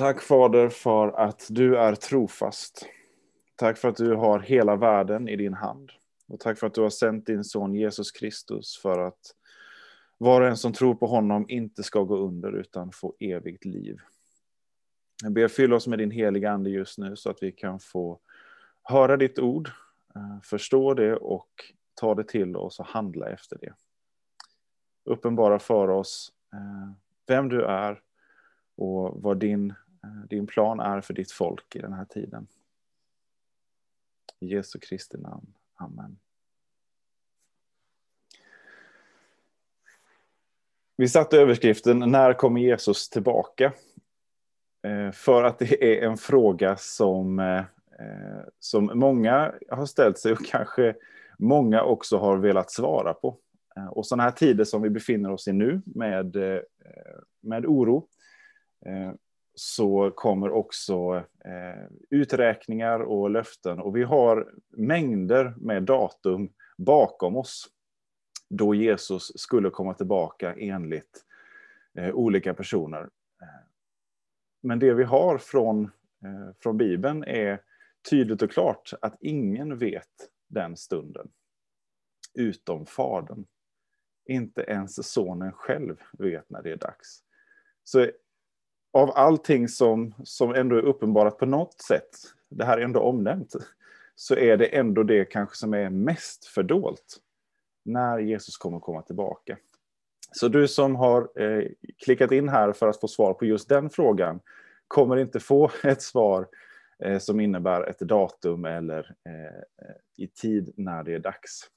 Tack Fader för att du är trofast. Tack för att du har hela världen i din hand. Och tack för att du har sänt din son Jesus Kristus för att var och en som tror på honom inte ska gå under utan få evigt liv. Jag ber fylla oss med din heliga ande just nu så att vi kan få höra ditt ord, eh, förstå det och ta det till oss och handla efter det. Uppenbara för oss eh, vem du är och vad din, Eh, din plan är för ditt folk i den här tiden. I Jesu Kristi namn. Amen. Vi satte överskriften När kommer Jesus tillbaka? Eh, för att det är en fråga som, eh, som många har ställt sig och kanske många också har velat svara på. Och sådana här tider som vi befinner oss i nu med, med oro så kommer också eh, uträkningar och löften och vi har mängder med datum bakom oss då Jesus skulle komma tillbaka enligt eh, olika personer. Eh, men det vi har från, eh, från Bibeln är tydligt och klart att ingen vet den stunden. Utom Fadern. Inte ens sonen själv vet när det är dags. Så av allting som, som ändå är uppenbarat på något sätt, det här är ändå omnämnt, så är det ändå det kanske som är mest fördolt när Jesus kommer komma tillbaka. Så du som har eh, klickat in här för att få svar på just den frågan kommer inte få ett svar eh, som innebär ett datum eller eh, i tid när det är dags.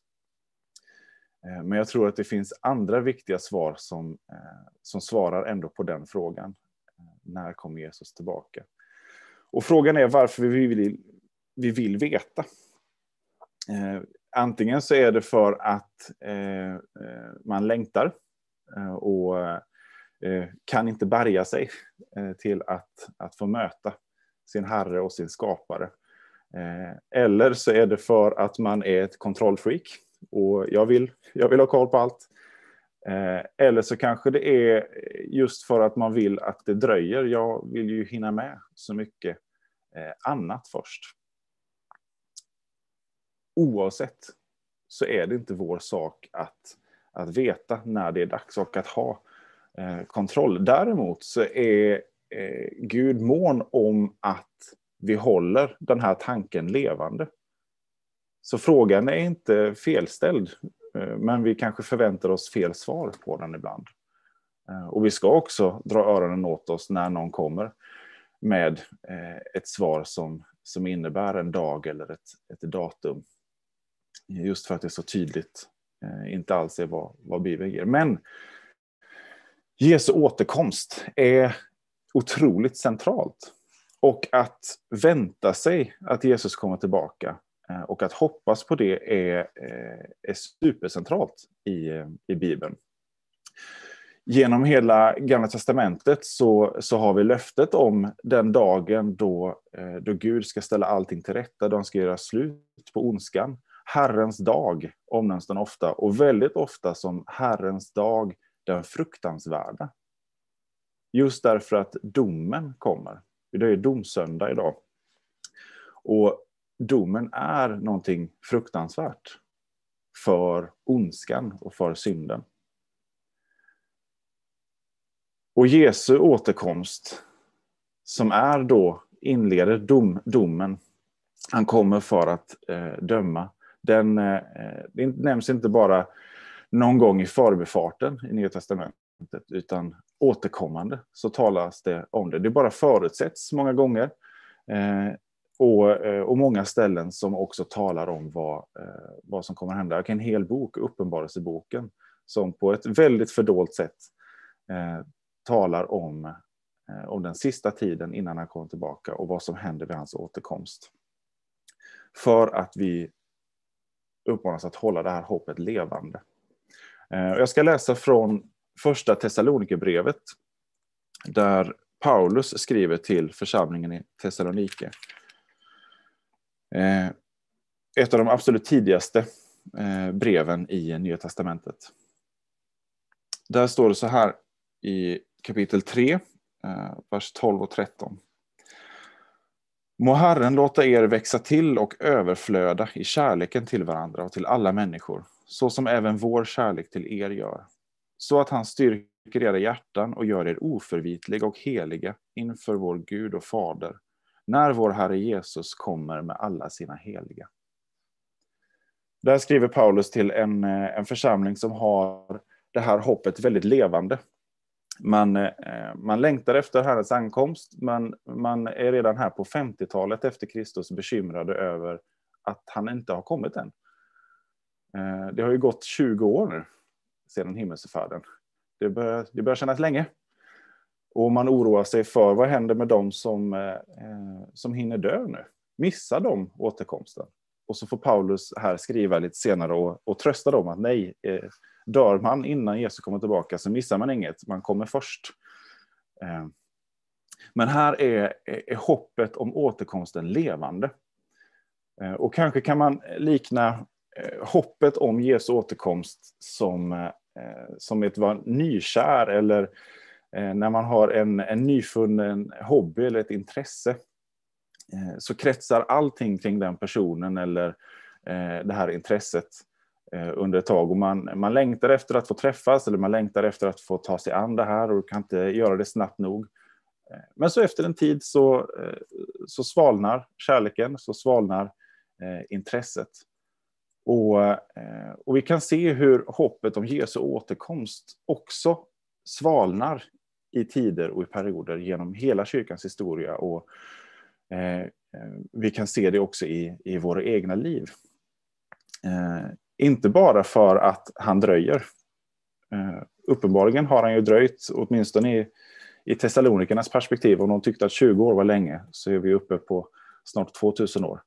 Eh, men jag tror att det finns andra viktiga svar som, eh, som svarar ändå på den frågan. När kommer Jesus tillbaka? Och frågan är varför vi vill, vi vill veta. Eh, antingen så är det för att eh, eh, man längtar eh, och eh, kan inte bärga sig eh, till att, att få möta sin herre och sin skapare. Eh, eller så är det för att man är ett kontrollfreak och jag vill, jag vill ha koll på allt. Eh, eller så kanske det är just för att man vill att det dröjer. Jag vill ju hinna med så mycket eh, annat först oavsett så är det inte vår sak att, att veta när det är dags och att ha eh, kontroll. Däremot så är eh, Gud mån om att vi håller den här tanken levande. Så frågan är inte felställd, Eh, men vi kanske förväntar oss fel svar på den ibland. Eh, och vi ska också dra öronen åt oss när någon kommer med eh, ett svar som, som innebär en dag eller ett, ett datum Just för att det är så tydligt inte alls är vad, vad Bibeln ger. Men Jesu återkomst är otroligt centralt. Och att vänta sig att Jesus kommer tillbaka Eh, och att hoppas på det är, eh, är supercentralt i, eh, i Bibeln. Genom hela Gamla Testamentet så, så har vi löftet om den dagen då, då Gud ska ställa allting till rätta, då han ska göra slut på ondskan. Herrens dag omnämns den ofta och väldigt ofta som Herrens dag, den fruktansvärda. Just därför att domen kommer. Det är domsöndag idag. Och domen är någonting fruktansvärt för ondskan och för synden. Och Jesu återkomst, som är då inleder dom, domen, han kommer för att eh, döma den, eh, eh det nämns inte bara någon gång i förbifarten i Nya Testamentet, utan återkommande så talas det om det. Det bara förutsätts många gånger. Eh, och, eh, och många ställen som också talar om vad, eh, vad som kommer att hända. En hel bok, Uppenbarelseboken, som på ett väldigt fördolt sätt eh, talar om, om den sista tiden innan han kommer tillbaka och vad som händer vid hans återkomst. För att vi uppmanas att hålla det här hoppet levande. Eh, jag ska läsa från första Thessalonikerbrevet där Paulus skriver till församlingen i Thessalonike. Eh, ett av de absolut tidigaste eh, breven i Nya Testamentet. Där står det så här i kapitel 3, eh, vers 12 och 13. Må Herren låta er växa till och överflöda i kärleken till varandra och till alla människor, så som även vår kärlek till er gör. Så att han styrker era hjärtan och gör er oförvitliga och heliga inför vår Gud och Fader, när vår Herre Jesus kommer med alla sina heliga. Där skriver Paulus till en, eh, en församling som har det här hoppet väldigt levande. Man, eh, man längtar efter Herrens ankomst, men man är redan här på 50-talet efter Kristus bekymrade över att han inte har kommit än. Eh, det har ju gått 20 år nu sedan himmelsfärden. Det börjar, det börjar kännas länge. Och man oroar sig för vad händer med dem som, eh, eh, som hinner dö nu? Missar de återkomsten? Och så får Paulus här skriva lite senare och, och trösta dem att nej, eh, dör man innan Jesus kommer tillbaka så missar man inget, man kommer först. Eh, men här är, är, hoppet om återkomsten levande. Eh, och kanske kan man likna eh, hoppet om Jesu återkomst som, eh, eh som ett vara nykär eller eh, Eh, när man har en, en nyfunnen hobby eller ett intresse. Eh, så kretsar allting kring den personen eller eh, det här intresset under ett tag. Och man, man längtar efter att få träffas eller man längtar efter att få ta sig an det här och kan inte göra det snabbt nog. Men så efter en tid så, så svalnar kärleken, så svalnar intresset. Och, och vi kan se hur hoppet om Jesu återkomst också svalnar i tider och i perioder genom hela kyrkans historia. Och eh, eh, vi kan se det också i, i våra egna liv. Eh, inte bara för att han dröjer. Eh, uppenbarligen har han ju dröjt, åtminstone i, i Thessalonikernas perspektiv. Om de tyckte att 20 år var länge så är vi uppe på snart 2000 år.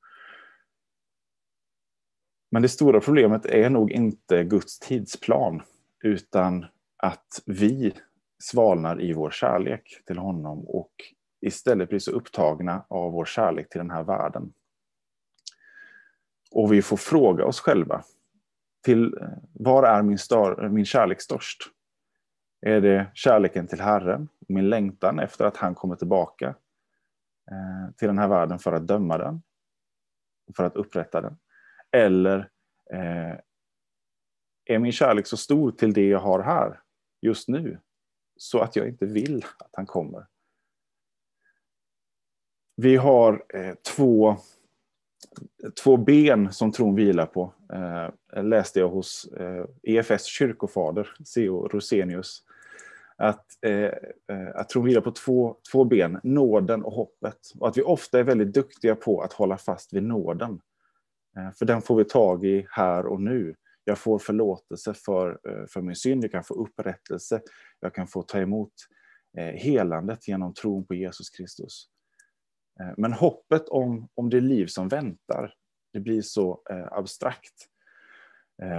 Men det stora problemet är nog inte Guds tidsplan, utan att vi svalnar i vår kärlek till honom och istället blir så upptagna av vår kärlek till den här världen. Och vi får fråga oss själva, till var är min, star, min kärlek störst? Är det kärleken till Herren, min längtan efter att han kommer tillbaka eh, till den här världen för att döma den, för att upprätta den? Eller eh, är min kärlek så stor till det jag har här just nu så att jag inte vill att han kommer? Vi har eh, två, två ben som tron vilar på. Eh, läste jag hos eh, EFS kyrkofader, C.O. Rosenius. Att, eh, eh, att tron vilar på två, två ben, nåden och hoppet. Och att vi ofta är väldigt duktiga på att hålla fast vid nåden. Eh, för den får vi tag i här och nu. Jag får förlåtelse för, eh, för min synd, jag kan få upprättelse, jag kan få ta emot eh, helandet genom tron på Jesus Kristus. Eh, men hoppet om, om det liv som väntar, det blir så abstrakt.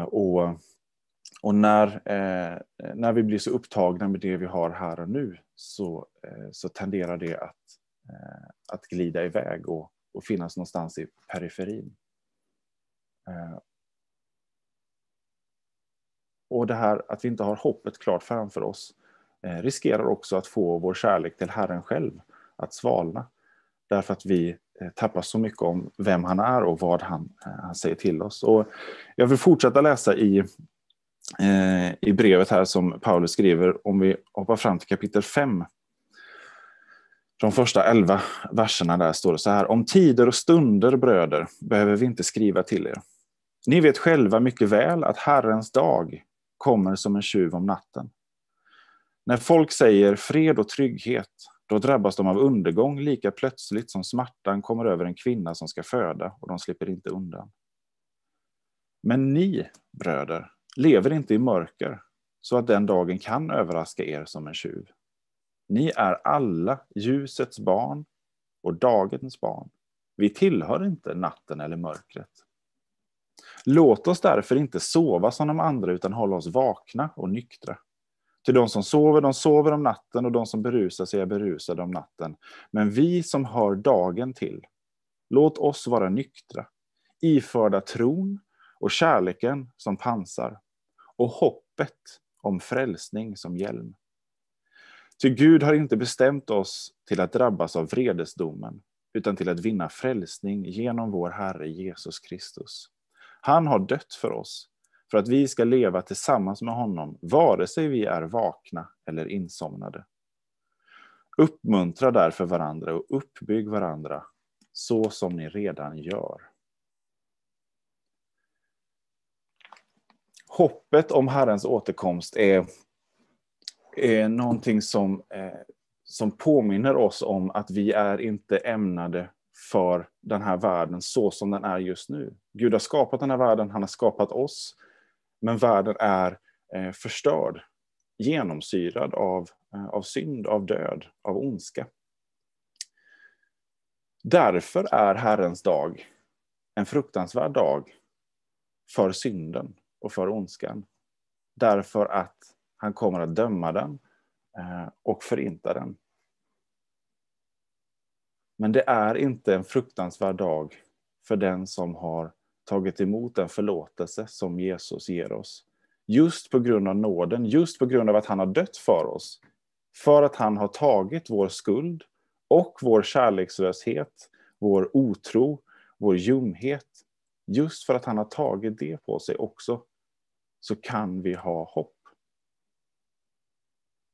Och, och när, när vi blir så upptagna med det vi har här och nu så, så tenderar det att, att glida iväg och, och finnas någonstans i periferin. Och det här att vi inte har hoppet klart framför oss eh, riskerar också att få vår kärlek till Herren själv att svalna. Därför att vi eh, tappar så mycket om vem han är och vad han, eh, han säger till oss. Och jag vill fortsätta läsa i, eh, i brevet här som Paulus skriver, om vi hoppar fram till kapitel 5. De första elva verserna där står det så här. Om tider och stunder, bröder, behöver vi inte skriva till er. Ni vet själva mycket väl att Herrens dag kommer som en tjuv om natten. När folk säger fred och trygghet då drabbas de av undergång lika plötsligt som smärtan kommer över en kvinna som ska föda och de slipper inte undan. Men ni, bröder, lever inte i mörker så att den dagen kan överraska er som en tjuv. Ni är alla ljusets barn och dagens barn. Vi tillhör inte natten eller mörkret. Låt oss därför inte sova som de andra utan hålla oss vakna och nyktra. Till de som sover, de sover om natten och de som berusar sig är berusade om natten. Men vi som hör dagen till, låt oss vara nyktra, iförda tron och kärleken som pansar och hoppet om frälsning som hjälm. Ty Gud har inte bestämt oss till att drabbas av vredesdomen, utan till att vinna frälsning genom vår Herre Jesus Kristus. Han har dött för oss, för att vi ska leva tillsammans med honom, vare sig vi är vakna eller insomnade. Uppmuntra därför varandra och uppbygg varandra, så som ni redan gör. Hoppet om Herrens återkomst är, är någonting som, eh, som påminner oss om att vi är inte ämnade för den här världen så som den är just nu. Gud har skapat den här världen, han har skapat oss, men världen är eh, förstörd, genomsyrad av, eh, av synd, av död, av ondska. Därför är Herrens dag en fruktansvärd dag för synden och för ondskan. Därför att han kommer att döma den eh, och förinta den. Men det är inte en fruktansvärd dag för den som har tagit emot den förlåtelse som Jesus ger oss. Just på grund av nåden, just på grund av att han har dött för oss. För att han har tagit vår skuld och vår kärlekslöshet, vår otro, vår ljumhet. Just för att han har tagit det på sig också, så kan vi ha hopp.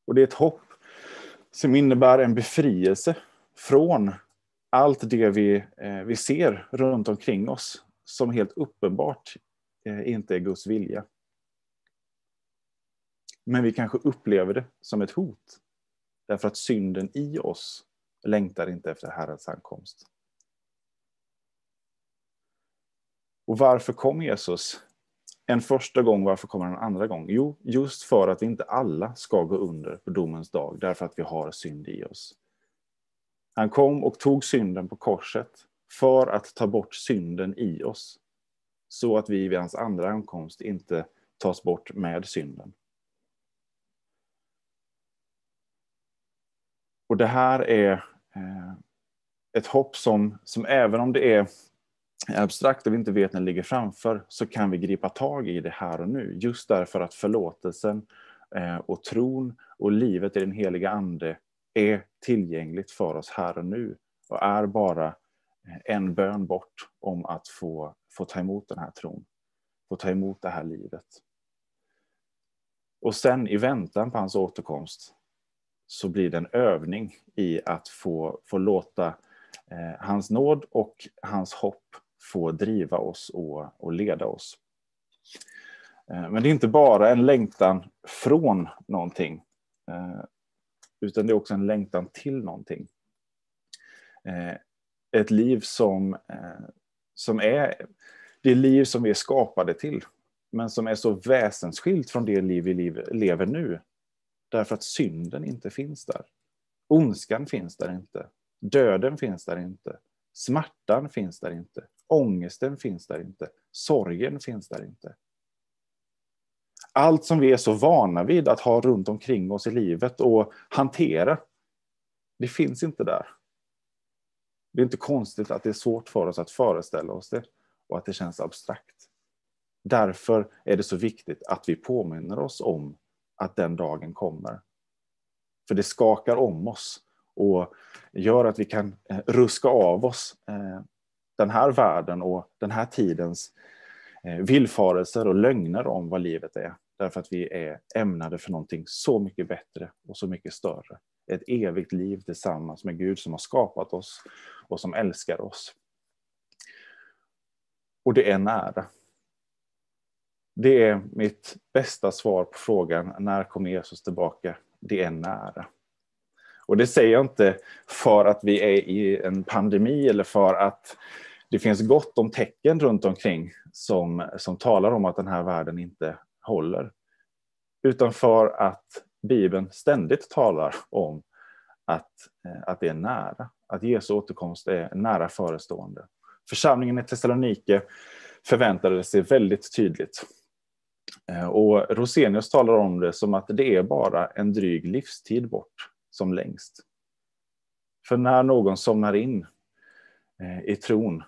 Och det är ett hopp som innebär en befrielse från allt det vi, eh, vi ser runt omkring oss som helt uppenbart eh, inte är Guds vilja. Men vi kanske upplever det som ett hot. Därför att synden i oss längtar inte efter Herrens ankomst. Och varför kom Jesus? En första gång, varför kommer han en andra gång? Jo, just för att vi inte alla ska gå under på domens dag, därför att vi har synd i oss. Han kom och tog synden på korset för att ta bort synden i oss. Så att vi vid hans andra ankomst inte tas bort med synden. Och det här är eh, ett hopp som, som även om det är abstrakt och vi inte vet när det ligger framför, så kan vi gripa tag i det här och nu. Just därför att förlåtelsen eh, och tron och livet i den heliga ande är tillgängligt för oss här och nu och är bara eh, en bön bort om att få, få ta emot den här tron, få ta emot det här livet. Och sen i väntan på hans återkomst så blir det en övning i att få, få låta eh, hans nåd och hans hopp få driva oss och, och leda oss. Eh, men det är inte bara en längtan från någonting, eh, utan det är också en längtan till någonting. Eh, ett liv som, eh, som är det liv som vi är skapade till, men som är så väsensskilt från det liv vi lever nu. Därför att synden inte finns där. Ondskan finns där inte. Döden finns där inte. Smärtan finns där inte. Ångesten finns där inte. Sorgen finns där inte. Allt som vi är så vana vid att ha runt omkring oss i livet och hantera, det finns inte där. Det är inte konstigt att det är svårt för oss att föreställa oss det och att det känns abstrakt. Därför är det så viktigt att vi påminner oss om att den dagen kommer. För det skakar om oss och gör att vi kan eh, ruska av oss eh, den här världen och den här tidens eh, villfarelser och lögner om vad livet är. Därför att vi är ämnade för någonting så mycket bättre och så mycket större. Ett evigt liv tillsammans med Gud som har skapat oss och som älskar oss. Och det är nära. Det är mitt bästa svar på frågan när kommer Jesus tillbaka? Det är nära. Och det säger jag inte för att vi är i en pandemi eller för att det finns gott om tecken runt omkring som, som talar om att den här världen inte håller. Utan för att Bibeln ständigt talar om att, eh, att det är nära, att Jesu återkomst är nära förestående. Församlingen i Thessalonike förväntade sig väldigt tydligt. Eh, och Rosenius talar om det som att det är bara en dryg livstid bort som längst. För när någon somnar in eh, i tron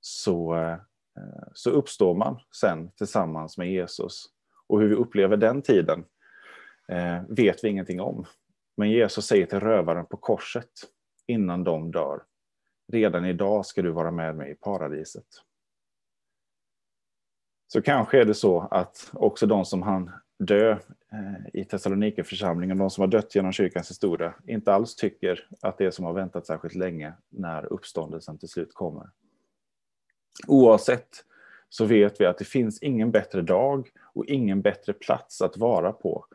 så, så uppstår man sen tillsammans med Jesus. Och hur vi upplever den tiden eh, vet vi ingenting om. Men Jesus säger till rövaren på korset, innan de dör, redan idag ska du vara med mig i paradiset. Så kanske är det så att också de som han dö eh, i Thessalonikerförsamlingen, de som har dött genom kyrkans historia, inte alls tycker att det som har väntat särskilt länge när uppståndelsen till slut kommer. Oavsett så vet vi att det finns ingen bättre dag och ingen bättre plats att vara på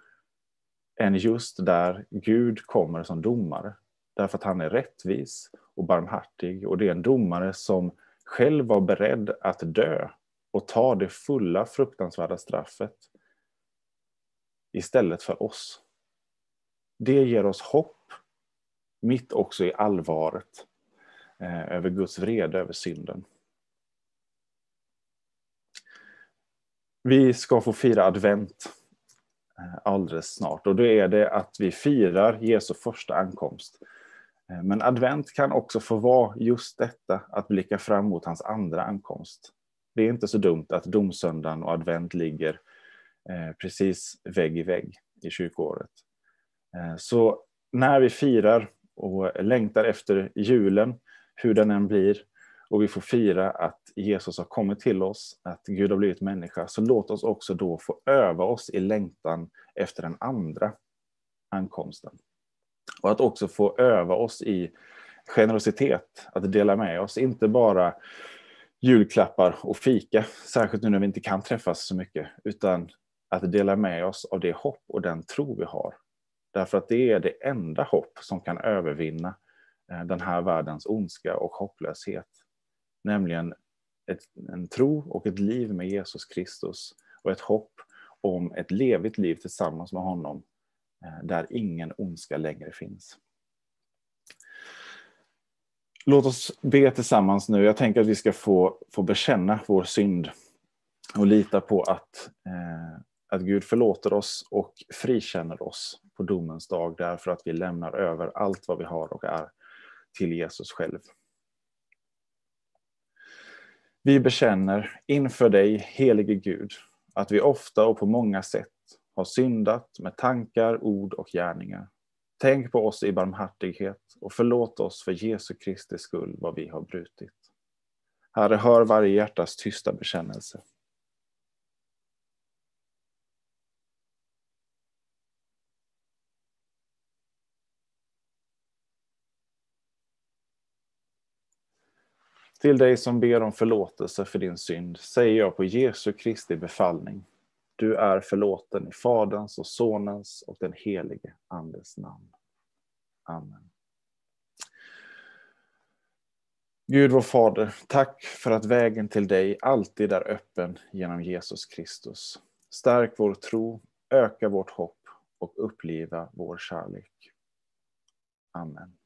än just där Gud kommer som domare. Därför att han är rättvis och barmhärtig och det är en domare som själv var beredd att dö och ta det fulla fruktansvärda straffet istället för oss. Det ger oss hopp, mitt också i allvaret eh, över Guds vrede över synden. Vi ska få fira advent eh, alldeles snart och då är det att vi firar Jesu första ankomst. Eh, men advent kan också få vara just detta, att blicka fram mot hans andra ankomst. Det är inte så dumt att domsöndagen och advent ligger eh, precis vägg i vägg i kyrkoåret. Så när vi firar och längtar efter julen, hur den än blir, och vi får fira att Jesus har kommit till oss, att Gud har blivit människa, så låt oss också då få öva oss i längtan efter den andra ankomsten. Och att också få öva oss i generositet, att dela med oss, inte bara julklappar och fika, särskilt nu när vi inte kan träffas så mycket, utan att dela med oss av det hopp och den tro vi har. Därför att det är det enda hopp som kan övervinna eh, den här världens ondska och hopplöshet. Nämligen ett, en tro och ett liv med Jesus Kristus och ett hopp om ett levigt liv tillsammans med honom eh, där ingen ondska längre finns. Låt oss be tillsammans nu. Jag tänker att vi ska få, få bekänna vår synd och lita på att eh, att Gud förlåter oss och frikänner oss på domens dag därför att vi lämnar över allt vad vi har och är till Jesus själv. Vi bekänner inför dig, helige Gud, att vi ofta och på många sätt har syndat med tankar, ord och gärningar. Tänk på oss i barmhärtighet och förlåt oss för Jesu Kristi skull vad vi har brutit. Herre, hör varje hjärtas tysta bekännelse. Till dig som ber om förlåtelse för din synd säger jag på Jesu Kristi befallning. Du är förlåten i Faderns och Sonens och den helige Andes namn. Amen. Gud vår Fader, tack för att vägen till dig alltid är öppen genom Jesus Kristus. Stärk vår tro, öka vårt hopp och uppliva vår kärlek. Amen.